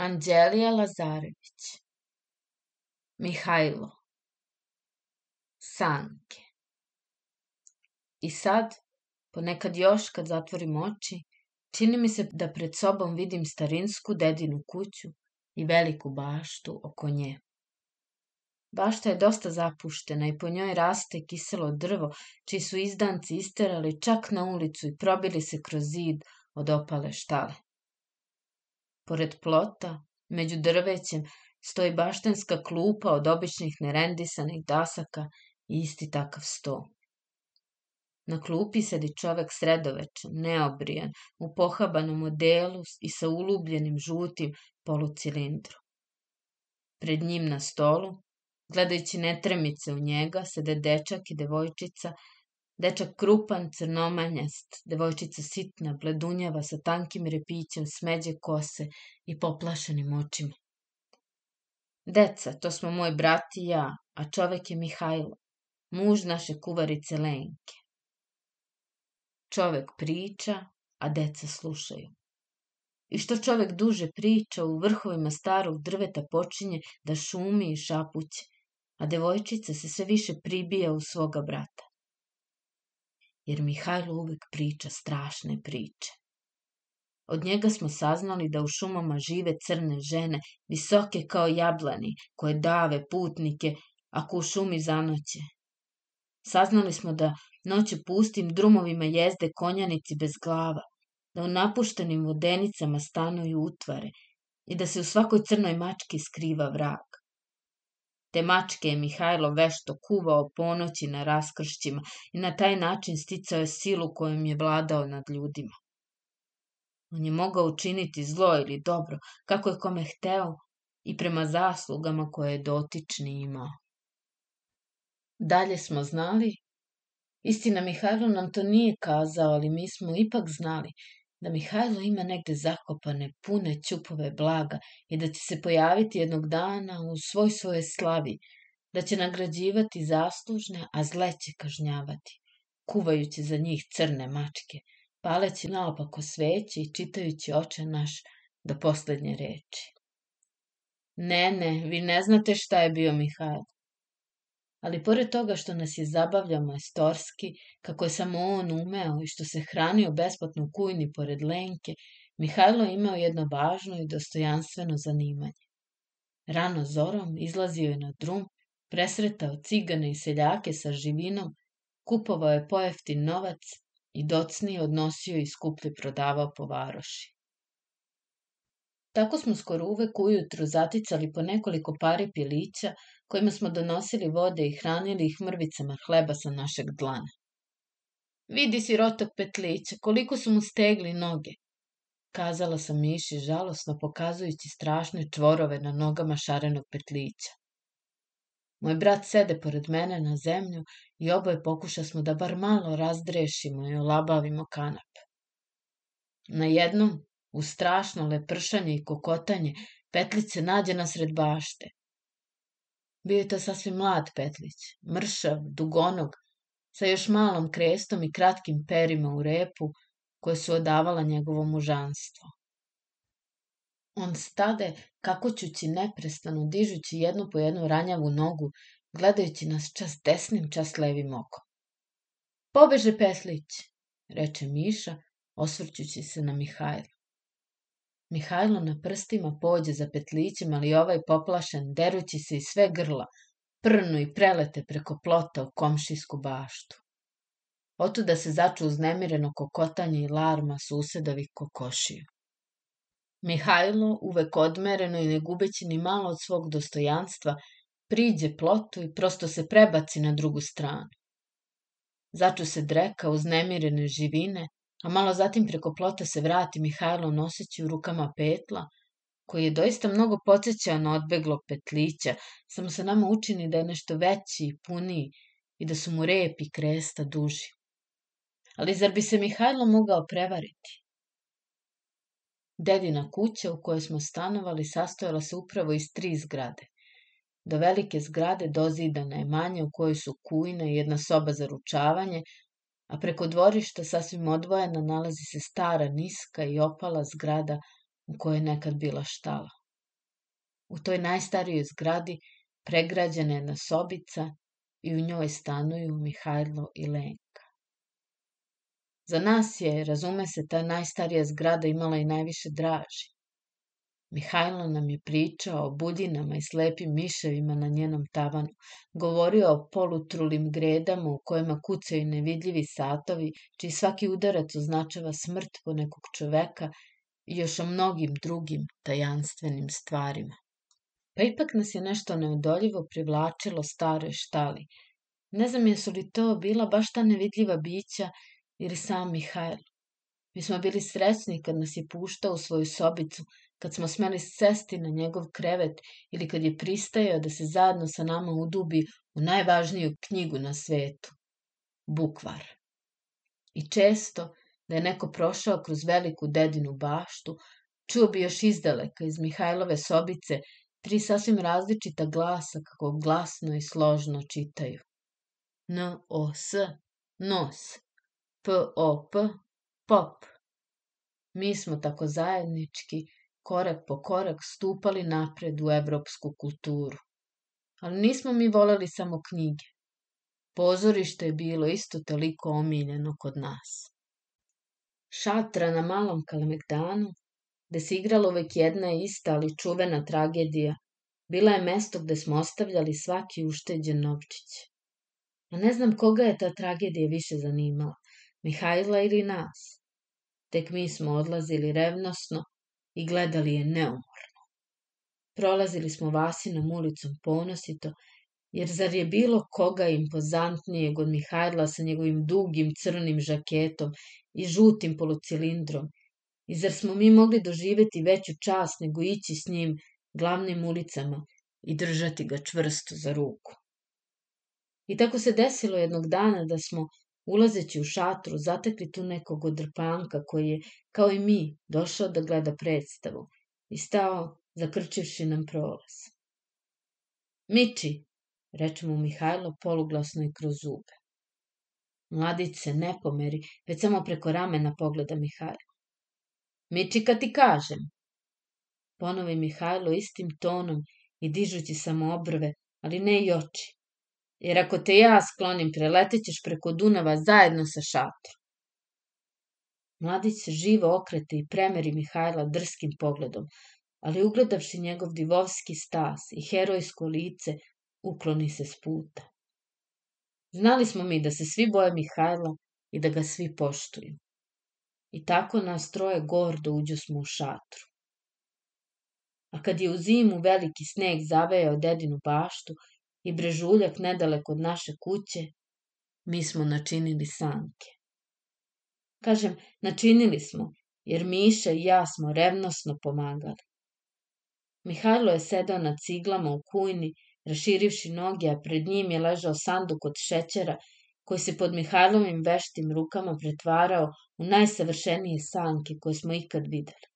Anđelija Lazarević Mihajlo Sanke I sad, ponekad još kad zatvorim oči, čini mi se da pred sobom vidim starinsku dedinu kuću i veliku baštu oko nje. Bašta je dosta zapuštena i po njoj raste kiselo drvo, čiji su izdanci isterali čak na ulicu i probili se kroz zid od opale štale. Pored plota, među drvećem, stoji baštenska klupa od običnih nerendisanih dasaka i isti takav sto. Na klupi sedi čovek sredovečan, neobrijan, u pohabanom odelu i sa ulubljenim žutim polucilindrom. Pred njim na stolu Gledajući netremice u njega, sede dečak i devojčica, dečak krupan, crnomanjast, devojčica sitna, bledunjava sa tankim repićem smeđe kose i poplašenim očima. Deca, to smo moj brat i ja, a čovek je Mihajlo, muž naše kuvarice Lenke. Čovek priča, a deca slušaju. I što čovek duže priča, u vrhovima starog drveta počinje da šumi i šapuće, a devojčica se sve više pribija u svoga brata. Jer Mihajlo uvek priča strašne priče. Od njega smo saznali da u šumama žive crne žene, visoke kao jablani, koje dave putnike ako u šumi zanoće. Saznali smo da noću pustim drumovima jezde konjanici bez glava, da u napuštenim vodenicama stanuju utvare i da se u svakoj crnoj mački skriva vrag. Te mačke je Mihajlo vešto kuvao ponoći na raskršćima i na taj način sticao je silu kojom je vladao nad ljudima. On je mogao učiniti zlo ili dobro, kako je kome hteo i prema zaslugama koje je dotični imao. Dalje smo znali, istina Mihajlo nam to nije kazao, ali mi smo ipak znali da Mihajlo ima negde zakopane pune ćupove blaga i da će se pojaviti jednog dana u svoj svoje slavi, da će nagrađivati zaslužne, a zle će kažnjavati, kuvajući za njih crne mačke, paleći naopako sveće i čitajući oče naš do poslednje reči. Ne, ne, vi ne znate šta je bio Mihajlo ali pored toga što nas je zabavljao majstorski, kako je samo on umeo i što se hranio besplatno u kujni pored Lenke, Mihajlo imao jedno važno i dostojanstveno zanimanje. Rano zorom izlazio je na drum, presretao cigane i seljake sa živinom, kupovao je pojeftin novac i docnije odnosio i skuplje prodavao po varoši. Tako smo skoro uvek ujutru zaticali po nekoliko pari pilića, kojima smo donosili vode i hranili ih mrvicama hleba sa našeg dlana. Vidi si rotok petlića, koliko su mu stegli noge, kazala sam Miši žalosno pokazujući strašne čvorove na nogama šarenog petlića. Moj brat sede pored mene na zemlju i oboje pokuša smo da bar malo razdrešimo i olabavimo kanap. Na jednom, u strašno lepršanje i kokotanje, petlice nađe na sred bašte. Bio je to sasvim mlad Petlić, mršav, dugonog, sa još malom krestom i kratkim perima u repu, koje su odavala njegovo mužanstvo. On stade, kakoćući neprestano, dižući jednu po jednu ranjavu nogu, gledajući nas čas desnim, čas levim okom. Pobeže Petlić, reče Miša, osvrćući se na Mihajla. Mihajlo na prstima pođe za petlićem, ali ovaj poplašen, derući se iz sve grla, prnu i prelete preko plota u komšijsku baštu. Otuda se začu uznemireno kokotanje i larma susedovih kokošiju. Mihajlo, uvek odmereno i ne gubeći ni malo od svog dostojanstva, priđe plotu i prosto se prebaci na drugu stranu. Začu se dreka uznemirene živine, a malo zatim preko plota se vrati Mihajlo noseći u rukama petla, koji je doista mnogo podsjećao na odbeglog petlića, samo se nama učini da je nešto veći i puniji i da su mu rep i kresta duži. Ali zar bi se Mihajlo mogao prevariti? Dedina kuća u kojoj smo stanovali sastojala se upravo iz tri zgrade. Do velike zgrade dozidana je manje u kojoj su kujna i jedna soba za ručavanje, a preko dvorišta sasvim odvojena nalazi se stara, niska i opala zgrada u kojoj je nekad bila štala. U toj najstarijoj zgradi pregrađena jedna sobica i u njoj stanuju Mihajlo i Lenka. Za nas je, razume se, ta najstarija zgrada imala i najviše draži. Mihajlo nam je pričao o buljinama i slepim miševima na njenom tavanu, govorio o polutrulim gredama u kojima kucaju nevidljivi satovi, čiji svaki udarac označava smrt po nekog čoveka i još o mnogim drugim tajanstvenim stvarima. Pa ipak nas je nešto neodoljivo privlačilo staroj štali. Ne znam jesu li to bila baš ta nevidljiva bića ili sam Mihajlo. Mi smo bili srećni kad nas je puštao u svoju sobicu, kad smo smeli sesti na njegov krevet ili kad je pristajao da se zajedno sa nama udubi u najvažniju knjigu na svetu – Bukvar. I često, da je neko prošao kroz veliku dedinu baštu, čuo bi još izdaleka iz Mihajlove sobice tri sasvim različita glasa kako glasno i složno čitaju. N-O-S, nos, P-O-P, pop. Mi smo tako zajednički, korak po korak, stupali napred u evropsku kulturu. Ali nismo mi voleli samo knjige. Pozorište je bilo isto toliko omiljeno kod nas. Šatra na malom Kalemegdanu gde se igrala uvek jedna ista, ali čuvena tragedija, bila je mesto gde smo ostavljali svaki ušteđen novčić. A ne znam koga je ta tragedija više zanimala, Mihajla ili nas. Tek mi smo odlazili revnosno i gledali je neumorno. Prolazili smo Vasinom ulicom ponosito, jer zar je bilo koga impozantnijeg od Mihajla sa njegovim dugim crnim žaketom i žutim polucilindrom I zar smo mi mogli doživeti veću čast nego ići s njim glavnim ulicama i držati ga čvrsto za ruku? I tako se desilo jednog dana da smo, ulazeći u šatru, zatekli tu nekog odrpanka koji je, kao i mi, došao da gleda predstavu i stao, zakrčivši nam prolaz. Miči, reče mu Mihajlo poluglasno i kroz zube. Mladić se ne pomeri, već samo preko ramena pogleda Mihajlo. Miči kad ti kažem. Ponovi Mihajlo istim tonom i dižući samo obrve, ali ne i oči. Jer ako te ja sklonim, preletećeš preko Dunava zajedno sa šatrom. Mladić se živo okrete i premeri Mihajla drskim pogledom, ali ugledavši njegov divovski stas i herojsko lice, ukloni se s puta. Znali smo mi da se svi boje Mihajla i da ga svi poštuju. I tako nas troje gordo uđo smo u šatru. A kad je u zimu veliki sneg zavejao dedinu baštu i brežuljak nedaleko od naše kuće, mi smo načinili sanke. Kažem, načinili smo, jer Miša i ja smo revnosno pomagali. Mihajlo je sedao na ciglama u kujni, raširivši noge, a pred njim je ležao sanduk od šećera koji se pod Mihajlovim veštim rukama pretvarao u najsavršenije sanke koje smo ikad videli.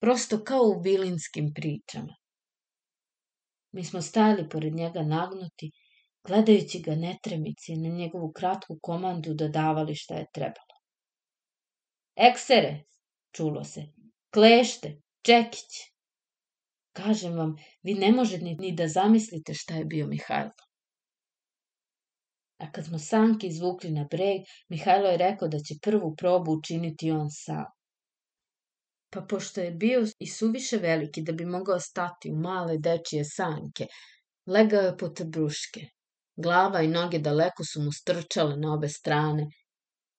Prosto kao u bilinskim pričama. Mi smo stajali pored njega nagnuti, gledajući ga netremici na njegovu kratku komandu dodavali šta je trebalo. Eksere, čulo se, klešte, čekić. Kažem vam, vi ne možete ni da zamislite šta je bio Mihajlo. A kad smo sanke izvukli na breg, Mihajlo je rekao da će prvu probu učiniti on sam. Pa pošto je bio i suviše veliki da bi mogao stati u male dečije sanke, legao je pod bruške. Glava i noge daleko su mu strčale na obe strane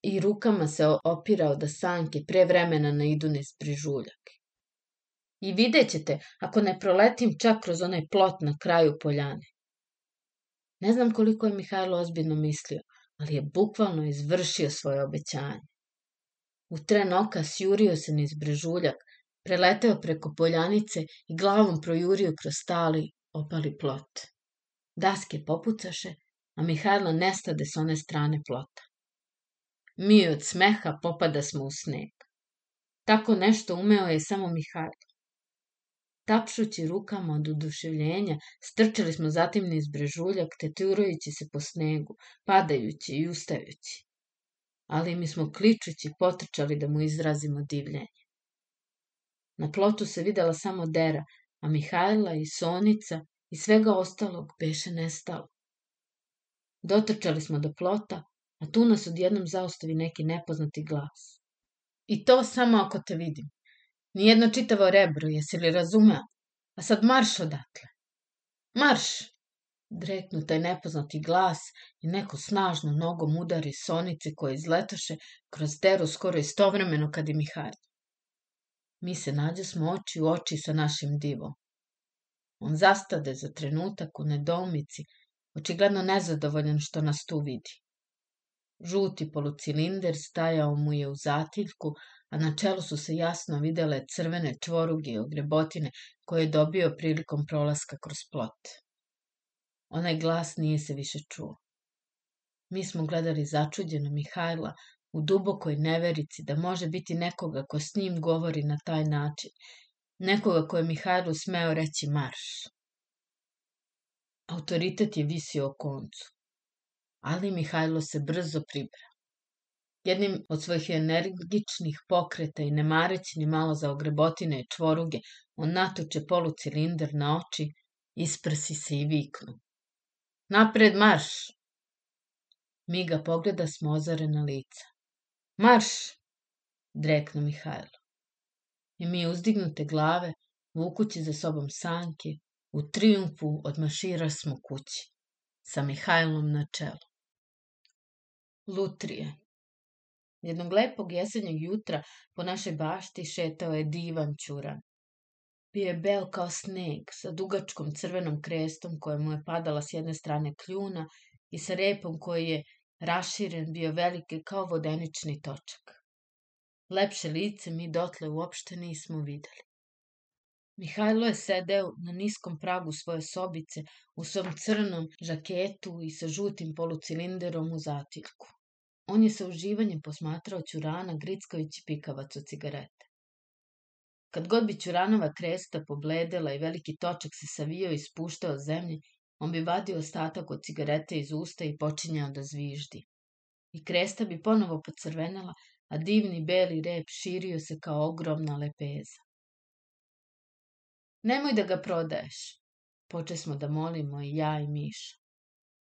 i rukama se opirao da sanke pre vremena ne idu niz prižuljak. I vidjet ćete, ako ne proletim čak kroz onaj plot na kraju poljane. Ne znam koliko je Mihajlo ozbiljno mislio, ali je bukvalno izvršio svoje obećanje. U tren oka sjurio se niz brežuljak, preleteo preko poljanice i glavom projurio kroz stali opali plot. Daske popucaše, a Mihajlo nestade s one strane plota. Mi od smeha popada smo u sneg. Tako nešto umeo je samo Mihajlo. Tapšući rukama od oduševljenja, strčali smo zatim niz brežuljak, teturajući se po snegu, padajući i ustajući. Ali mi smo kličući potrčali da mu izrazimo divljenje. Na plotu se videla samo dera, a Mihajla i Sonica i svega ostalog beše nestalo. Dotrčali smo do plota, a tu nas odjednom zaostavi neki nepoznati glas. I to samo ako te vidim. Nijedno čitavo rebro, jesi li razumeo? A sad marš odatle. Marš! Dreknu taj nepoznati glas i neko snažno nogom udari sonice koje izletaše kroz deru skoro istovremeno kad i Mihajl. Mi se nađe smo oči u oči sa našim divom. On zastade za trenutak u nedoumici, očigledno nezadovoljan što nas tu vidi. Žuti polucilinder stajao mu je u zatiljku, a na čelu su se jasno videle crvene čvoruge i ogrebotine koje je dobio prilikom prolaska kroz plot. Onaj glas nije se više čuo. Mi smo gledali začuđeno Mihajla u dubokoj neverici da može biti nekoga ko s njim govori na taj način, nekoga ko je Mihajlu smeo reći marš. Autoritet je visio o koncu, ali Mihajlo se brzo pribra. Jednim od svojih energičnih pokreta i ne mareći ni malo za ogrebotine i čvoruge, on natuče polucilinder na oči, isprsi se i viknu. Napred marš! Mi ga pogleda smo ozarena lica. Marš! dreknu Mihajlo. I mi uzdignute glave, vukući za sobom sanke, u triumfu odmašira smo kući, sa Mihajlom na čelu. Lutrije. Jednog lepog jesenjeg jutra po našoj bašti šetao je divan čuran. Bio je beo kao sneg, sa dugačkom crvenom krestom koja mu je padala s jedne strane kljuna i sa repom koji je raširen bio velike kao vodenični točak. Lepše lice mi dotle uopšte nismo videli. Mihajlo je sedeo na niskom pragu svoje sobice u svom crnom žaketu i sa žutim polucilinderom u zatiljku. On je sa uživanjem posmatrao Ćurana grickajući pikavac od cigarete. Kad god bi Ćuranova kresta pobledela i veliki točak se savio i spuštao zemlji, on bi vadio ostatak od cigarete iz usta i počinjao da zviždi. I kresta bi ponovo pocrvenela, a divni beli rep širio se kao ogromna lepeza. Nemoj da ga prodaješ, poče smo da molimo i ja i Miša.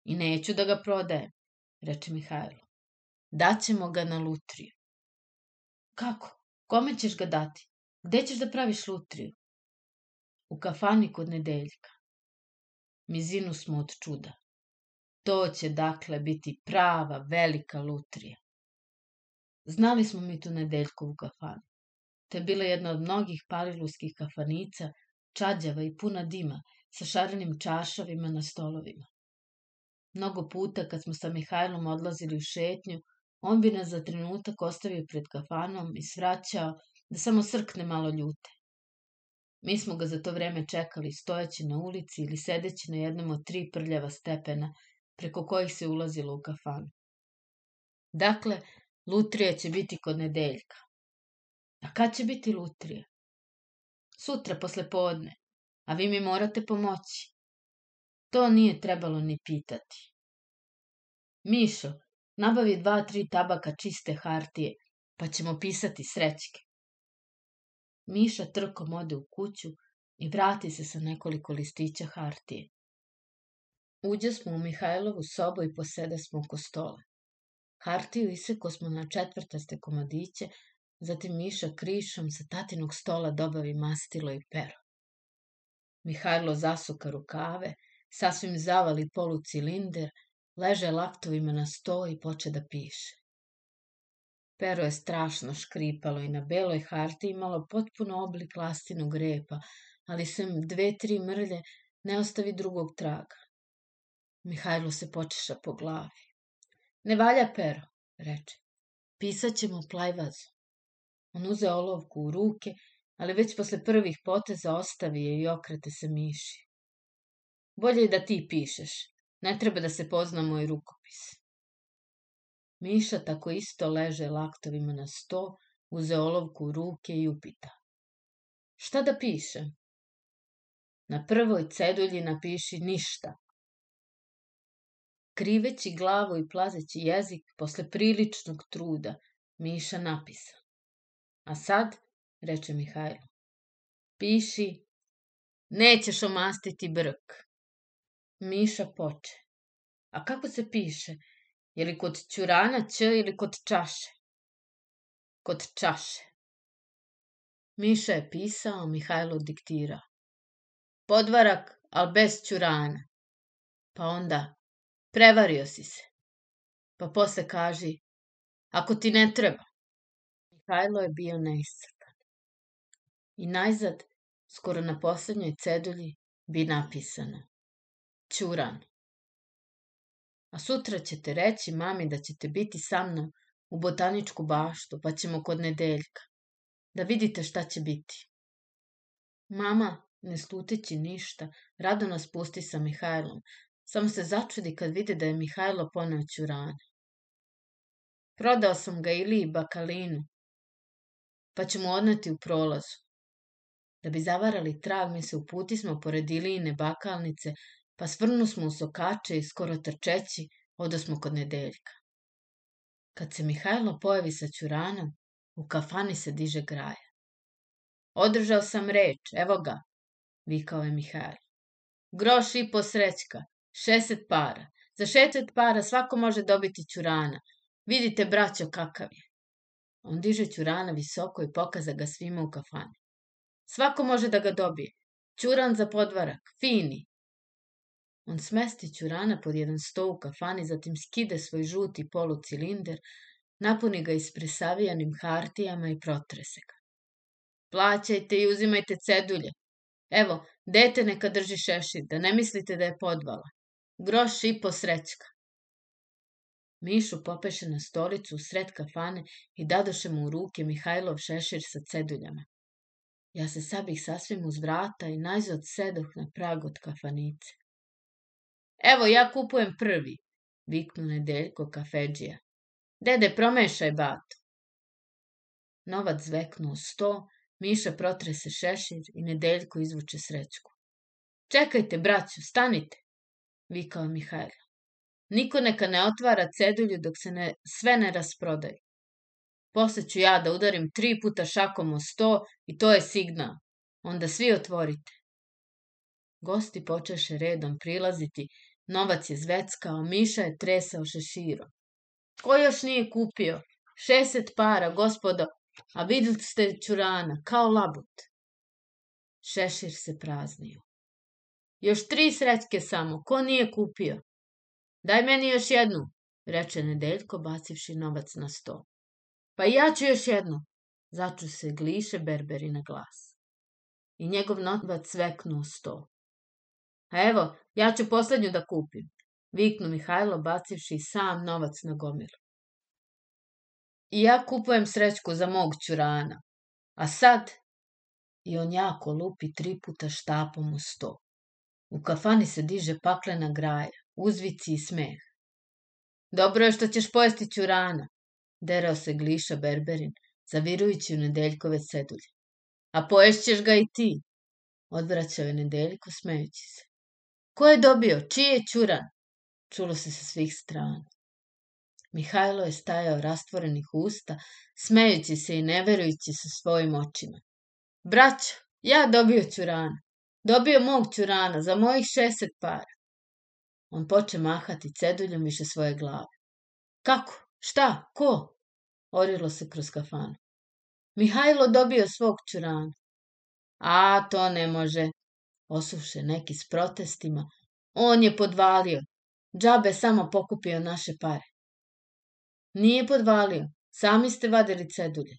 I neću da ga prodajem, reče Mihajlo. Daćemo ga na lutriju. Kako? Kome ćeš ga dati? Gde ćeš da praviš lutriju? U kafani kod nedeljka. Mizinu smo od čuda. To će dakle biti prava velika lutrija. Znali smo mi tu nedeljkovu kafanu. To je bila jedna od mnogih paliluskih kafanica, čađava i puna dima, sa šarenim čašavima na stolovima. Mnogo puta kad smo sa Mihajlom odlazili u šetnju, on bi nas za trenutak ostavio pred kafanom i svraćao da samo srkne malo ljute. Mi smo ga za to vreme čekali stojeći na ulici ili sedeći na jednom od tri prljava stepena preko kojih se ulazilo u kafanu. Dakle, lutrija će biti kod nedeljka. A kad će biti lutrija? Sutra posle podne, a vi mi morate pomoći. To nije trebalo ni pitati. Mišo, nabavi dva, tri tabaka čiste hartije, pa ćemo pisati srećke. Miša trkom ode u kuću i vrati se sa nekoliko listića hartije. Uđe smo u Mihajlovu sobu i posede smo oko stola. Hartiju iseko smo na četvrtaste komadiće, zatim Miša krišom sa tatinog stola dobavi mastilo i pero. Mihajlo zasuka rukave, sasvim zavali polucilinder, leže laktovima na sto i poče da piše. Pero je strašno škripalo i na beloj harti imalo potpuno oblik lastinog repa, ali sem dve, tri mrlje ne ostavi drugog traga. Mihajlo se počeša po glavi. Ne valja pero, reče. Pisat ćemo plajvazu. On uze olovku u ruke, ali već posle prvih poteza ostavi je i okrete se miši. Bolje je da ti pišeš. Ne treba da se pozna moj rukopis. Miša tako isto leže laktovima na sto, uze olovku u ruke i upita. Šta da pišem? Na prvoj cedulji napiši ništa. Kriveći glavu i plazeći jezik posle priličnog truda, Miša napisa. A sad, reče Mihajlo, piši nećeš omastiti brk. Miša poče. A kako se piše? Je li kod ćurana ć ili kod čaše? Kod čaše. Miša je pisao, Mihajlo diktirao. Podvarak, al bez ćurana. Pa onda, prevario si se. Pa posle kaži, ako ti ne treba. Mihajlo je bio neiscrpan. I najzad, skoro na poslednjoj cedulji, bi napisano. Ćuran. A sutra ćete reći mami da ćete biti sa mnom u botaničku baštu, pa ćemo kod nedeljka. Da vidite šta će biti. Mama, ne sluteći ništa, rado nas pusti sa Mihajlom, samo se začudi kad vide da je Mihajlo poneo ćurane. Prodao sam ga Iliji Bakalinu, pa ću mu odneti u prolazu. Da bi zavarali trag, mi se uputismo pored Ilijine bakalnice, pa svrnu smo u sokače i skoro trčeći, odosmo kod nedeljka. Kad se Mihajlo pojavi sa ćuranom, u kafani se diže graja. Održao sam reč, evo ga, vikao je Mihajlo. Groš i po srećka, šeset para. Za šeset para svako može dobiti ćurana. Vidite, braćo, kakav je. On diže ćurana visoko i pokaza ga svima u kafani. Svako može da ga dobije. Ćuran za podvarak, fini. On smesti ćurana pod jedan sto u kafani, zatim skide svoj žuti polucilinder, napuni ga ispresavijanim hartijama i protrese ga. Plaćajte i uzimajte cedulje. Evo, dete neka drži šešir, da ne mislite da je podvala. Groš i po srećka. Mišu popeše na stolicu u sred kafane i dadoše mu u ruke Mihajlov šešir sa ceduljama. Ja se sabih sasvim uz vrata i najzad sedoh na prag od kafanice. Evo, ja kupujem prvi, viknu nedeljko kafeđija. Dede, promešaj batu. Novac zveknuo sto, Miša protrese šešir i nedeljko izvuče srećku. Čekajte, braću, stanite, vikao Mihajlo. Niko neka ne otvara cedulju dok se ne, sve ne rasprodaju. Posle ću ja da udarim tri puta šakom o sto i to je signal. Onda svi otvorite. Gosti počeše redom prilaziti, novac je zveckao, Miša je tresao šeširom. Ko još nije kupio? Šeset para, gospodo, a videli ste čurana, kao labut. Šešir se praznio. Još tri srećke samo, ko nije kupio? Daj meni još jednu, reče Nedeljko, bacivši novac na sto. Pa ja ću još jednu, začu se gliše berberi na glas. I njegov novac sveknuo sto. A evo, ja ću poslednju da kupim, viknu Mihajlo, bacivši sam novac na gomilu. I ja kupujem srećku za mog ćurana. A sad? I on jako lupi tri puta štapom u sto. U kafani se diže paklena graja, uzvici i smeh. Dobro je što ćeš pojesti ćurana, derao se gliša berberin, zavirujući u nedeljkove sedulje. A poješćeš ga i ti, odvraćao je nedeljko smejući se. Ko je dobio? Čiji je ćuran? Čulo se sa svih strana. Mihajlo je stajao rastvorenih usta, smejući se i neverujući sa svojim očima. Braćo, ja dobio ćurana. Dobio mog ćurana za mojih šeset para. On poče mahati ceduljom više svoje glave. Kako? Šta? Ko? Orilo se kroz kafanu. Mihajlo dobio svog ćurana. A, to ne može. Osuše neki s protestima. On je podvalio. Džabe samo pokupio naše pare. Nije podvalio. Sami ste vadili cedulje.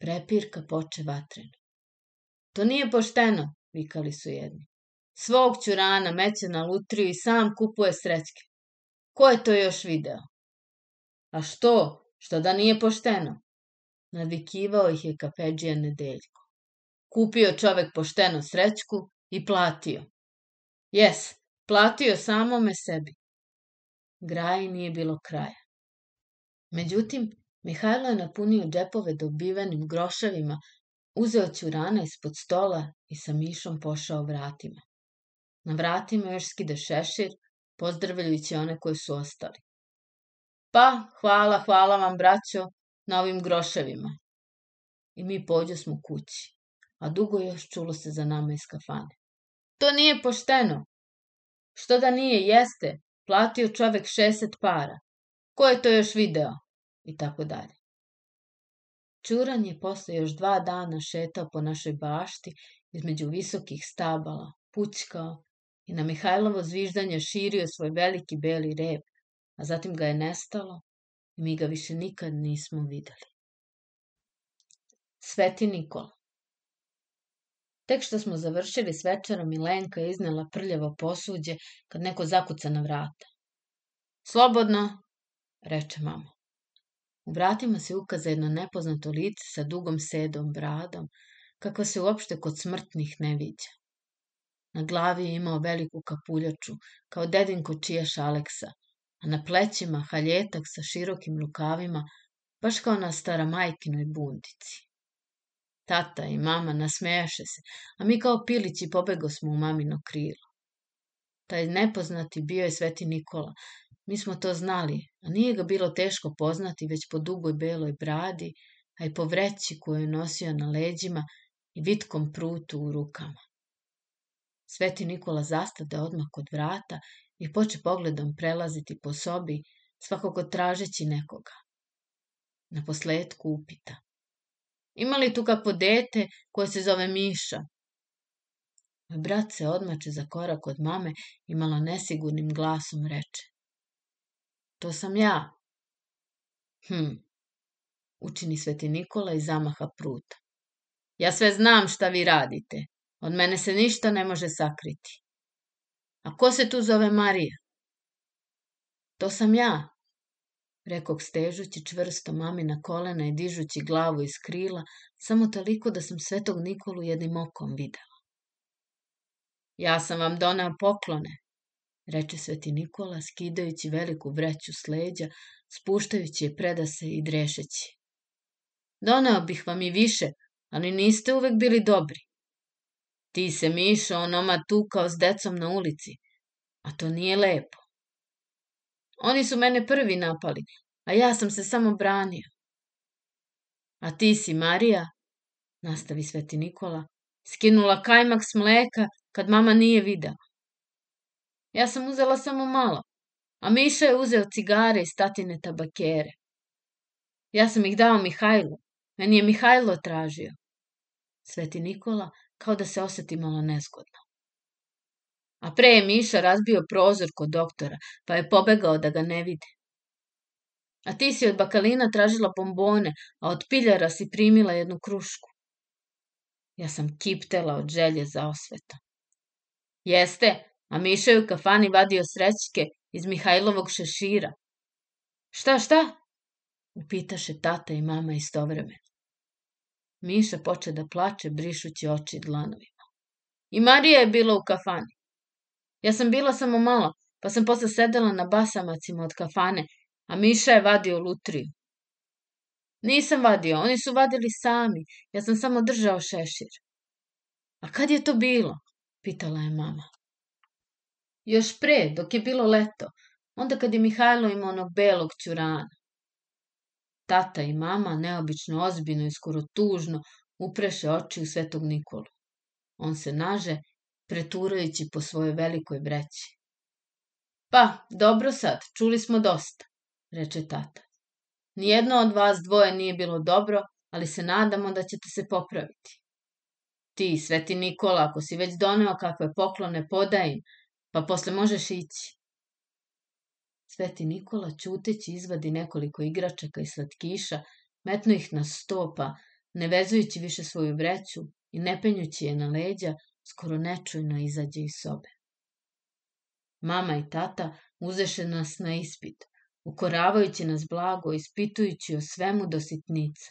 Prepirka poče vatreno. To nije pošteno, vikali su jedni. Svog ćurana meće na lutriju i sam kupuje srećke. Ko je to još video? A što? Što da nije pošteno? Nadvikivao ih je kapeđija nedeljko. Kupio čovek pošteno srećku i platio. Jes, platio samome sebi. Graji nije bilo kraja. Međutim, Mihajlo je napunio džepove dobivenim groševima, uzeo ćurana ispod stola i sa mišom pošao vratima. Na vratima još skide šešir, pozdravljajući one koji su ostali. Pa, hvala, hvala vam, braćo, na ovim groševima. I mi pođo smo kući. A dugo još čulo se za nama iz kafane. To nije pošteno. Što da nije, jeste. Platio čovek 60 para. Ko je to još video? I tako dalje. Čuran je posle još dva dana šetao po našoj bašti između visokih stabala, pućkao i na Mihajlovo zviždanje širio svoj veliki beli rep, a zatim ga je nestalo i mi ga više nikad nismo videli. Sveti Nikola Tek što smo završili s večerom i Lenka je iznela prljavo posuđe kad neko zakuca na vrata. Slobodno, reče mama. U vratima se ukaza jedno nepoznato lice sa dugom sedom bradom, kakva se uopšte kod smrtnih ne viđa. Na glavi je imao veliku kapuljaču, kao dedinko čiješ Aleksa, a na plećima haljetak sa širokim rukavima, baš kao na staramajkinoj bundici. Tata i mama nasmejaše se, a mi kao pilići pobego smo u mamino krilo. Taj nepoznati bio je Sveti Nikola. Mi smo to znali, a nije ga bilo teško poznati već po dugoj beloj bradi, a i po vreći koju je nosio na leđima i vitkom prutu u rukama. Sveti Nikola zastade odmah kod vrata i poče pogledom prelaziti po sobi, svakako tražeći nekoga. Na posledku upita. Ima li tu kakvo dete koje se zove Miša? Moj brat se odmače za korak od mame i malo nesigurnim glasom reče. To sam ja. Hm, učini Sveti Nikola i zamaha pruta. Ja sve znam šta vi radite. Od mene se ništa ne može sakriti. A ko se tu zove Marija? To sam ja, rekog stežući čvrsto mami na kolena i dižući glavu iz krila, samo toliko da sam svetog Nikolu jednim okom videla. Ja sam vam donao poklone, reče sveti Nikola, skidajući veliku vreću s leđa, spuštajući je predase i drešeći. Donao bih vam i više, ali niste uvek bili dobri. Ti se, Mišo, onoma tukao s decom na ulici, a to nije lepo. Oni su mene prvi napali, a ja sam se samo branio. A ti si, Marija, nastavi Sveti Nikola, skinula kajmak s mleka kad mama nije videla. Ja sam uzela samo malo, a Miša je uzeo cigare iz tatine tabakere. Ja sam ih dao Mihajlu, meni je Mihajlo tražio. Sveti Nikola kao da se oseti malo nezgodno. A pre je Miša razbio prozor kod doktora, pa je pobegao da ga ne vide. A ti si od bakalina tražila bombone, a od piljara si primila jednu krušku. Ja sam kiptela od želje za osvetom. Jeste, a Miša je u kafani vadio srećke iz Mihajlovog šešira. Šta, šta? Upitaše tata i mama istovremeno. Miša poče da plače, brišući oči dlanovima. I Marija je bila u kafani. Ja sam bila samo malo, pa sam posle sedela na basamacima od kafane, a Miša je vadio lutriju. Nisam vadio, oni su vadili sami, ja sam samo držao šešir. A kad je to bilo? Pitala je mama. Još pre, dok je bilo leto, onda kad je Mihajlo imao onog belog ćurana. Tata i mama, neobično ozbiljno i skoro tužno, upreše oči u svetog Nikolu. On se naže preturajući po svojoj velikoj breći. Pa, dobro sad, čuli smo dosta, reče tata. Nijedno od vas dvoje nije bilo dobro, ali se nadamo da ćete se popraviti. Ti, Sveti Nikola, ako si već doneo kakve poklone, podaj im, pa posle možeš ići. Sveti Nikola, čuteći, izvadi nekoliko igračaka i slatkiša, metnu ih na stopa, ne vezujući više svoju vreću i ne penjući je na leđa, skoro nečujno izađe iz sobe. Mama i tata uzeše nas na ispit, ukoravajući nas blago, ispitujući o svemu do sitnica.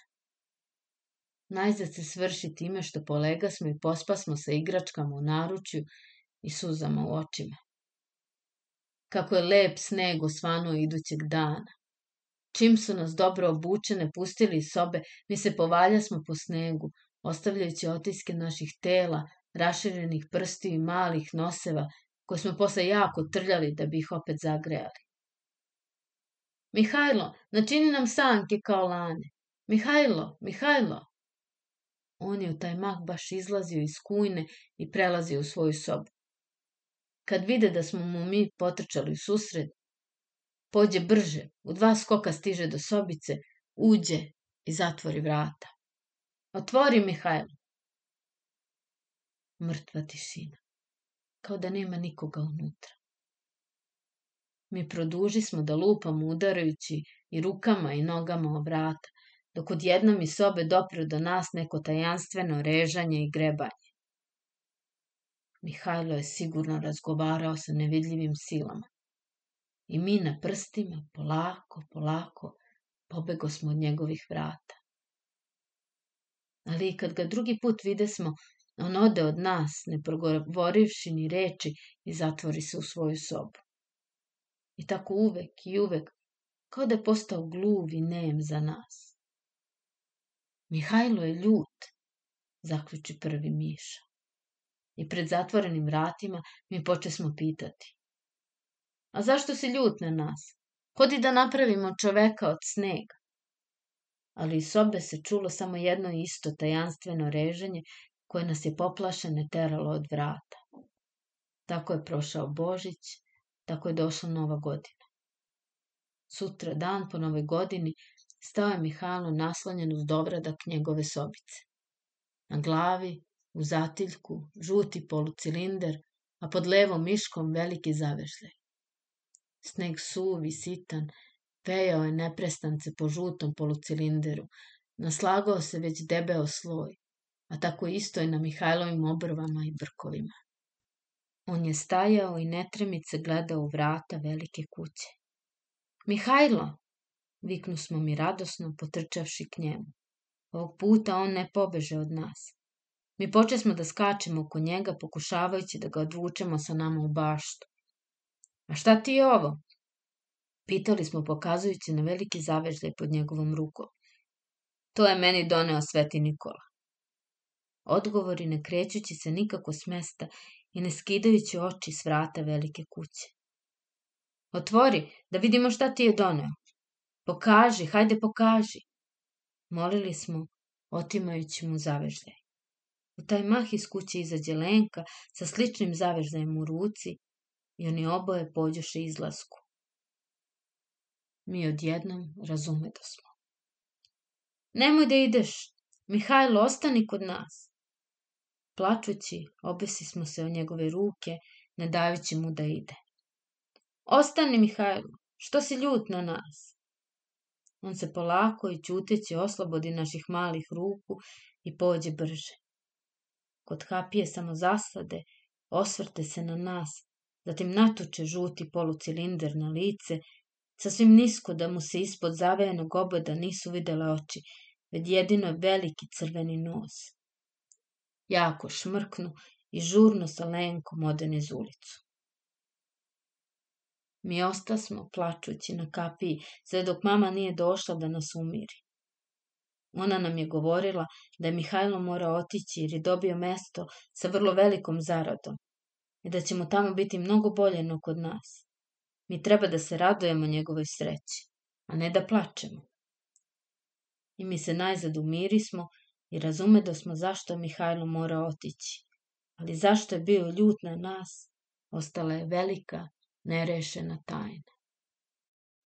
Najzad se svrši time što polega smo i pospasmo sa igračkama u naručju i suzama u očima. Kako je lep sneg osvanuo idućeg dana. Čim su nas dobro obučene pustili iz sobe, mi se povaljasmo po snegu, ostavljajući otiske naših tela raširenih prstiju i malih noseva, koje smo posle jako trljali da bi ih opet zagrejali. Mihajlo, načini nam sanke kao lane. Mihajlo, Mihajlo. On je u taj mah baš izlazio iz kujne i prelazio u svoju sobu. Kad vide da smo mu mi potrčali u susred, pođe brže, u dva skoka stiže do sobice, uđe i zatvori vrata. Otvori, Mihajlo. Mrtva tišina. Kao da nema nikoga unutra. Mi produži smo da lupamo udarajući i rukama i nogama o vrata, dok odjednom iz sobe dopre do nas neko tajanstveno režanje i grebanje. Mihajlo je sigurno razgovarao sa nevidljivim silama. I mi na prstima, polako, polako, pobego smo od njegovih vrata. Ali kad ga drugi put vide smo, on ode od nas, ne progovorivši ni reči i zatvori se u svoju sobu. I tako uvek i uvek, kao da je postao gluv i nem za nas. Mihajlo je ljut, zaključi prvi Miša. I pred zatvorenim vratima mi poče smo pitati. A zašto si ljut na nas? Hodi da napravimo čoveka od snega. Ali iz sobe se čulo samo jedno isto tajanstveno reženje koje nas je poplašene teralo od vrata. Tako je prošao Božić, tako je došla nova godina. Sutra dan po novoj godini stao je Mihajlo naslonjen uz dogradak njegove sobice. Na glavi, u zatiljku, žuti polucilinder, a pod levom miškom veliki zavežljaj. Sneg suv i sitan, pejao je neprestance po žutom polucilinderu, naslagao se već debeo sloj, a tako isto je na Mihajlovim obrvama i brkovima. On je stajao i netremice gledao u vrata velike kuće. Mihajlo! Viknu smo mi radosno, potrčavši k njemu. Ovog puta on ne pobeže od nas. Mi poče smo da skačemo oko njega, pokušavajući da ga odvučemo sa nama u baštu. A šta ti je ovo? Pitali smo pokazujući na veliki zaveždaj pod njegovom rukom. To je meni doneo Sveti Nikola. Odgovori ne krećući se nikako s mesta i ne skidajući oči s vrata velike kuće. Otvori, da vidimo šta ti je doneo. Pokaži, hajde pokaži. Molili smo, otimajući mu zaveždaj. U taj mah iz kuće izađe Lenka sa sličnim zaveždajem u ruci i oni oboje pođoše izlasku. Mi odjednom razume da smo. Nemoj da ideš, Mihajlo, ostani kod nas. Plačući, obesi smo se o njegove ruke, ne dajući mu da ide. Ostani, Mihajlo, što si ljut na nas? On se polako i ćuteći oslobodi naših malih ruku i pođe brže. Kod kapije samo zasade, osvrte se na nas, zatim natuče žuti polucilinder na lice, sasvim nisko da mu se ispod zavejenog oboda nisu videle oči, već jedino veliki crveni nos jako šmrknu i žurno sa Lenkom ode niz ulicu. Mi ostasmo plačući na kapiji, sve dok mama nije došla da nas umiri. Ona nam je govorila da je Mihajlo mora otići jer je dobio mesto sa vrlo velikom zaradom i da ćemo tamo biti mnogo bolje no kod nas. Mi treba da se radujemo njegovoj sreći, a ne da plačemo. I mi se najzad umirismo i razume da smo zašto Mihajlo mora otići. Ali zašto je bio ljut na nas, ostala je velika, nerešena tajna.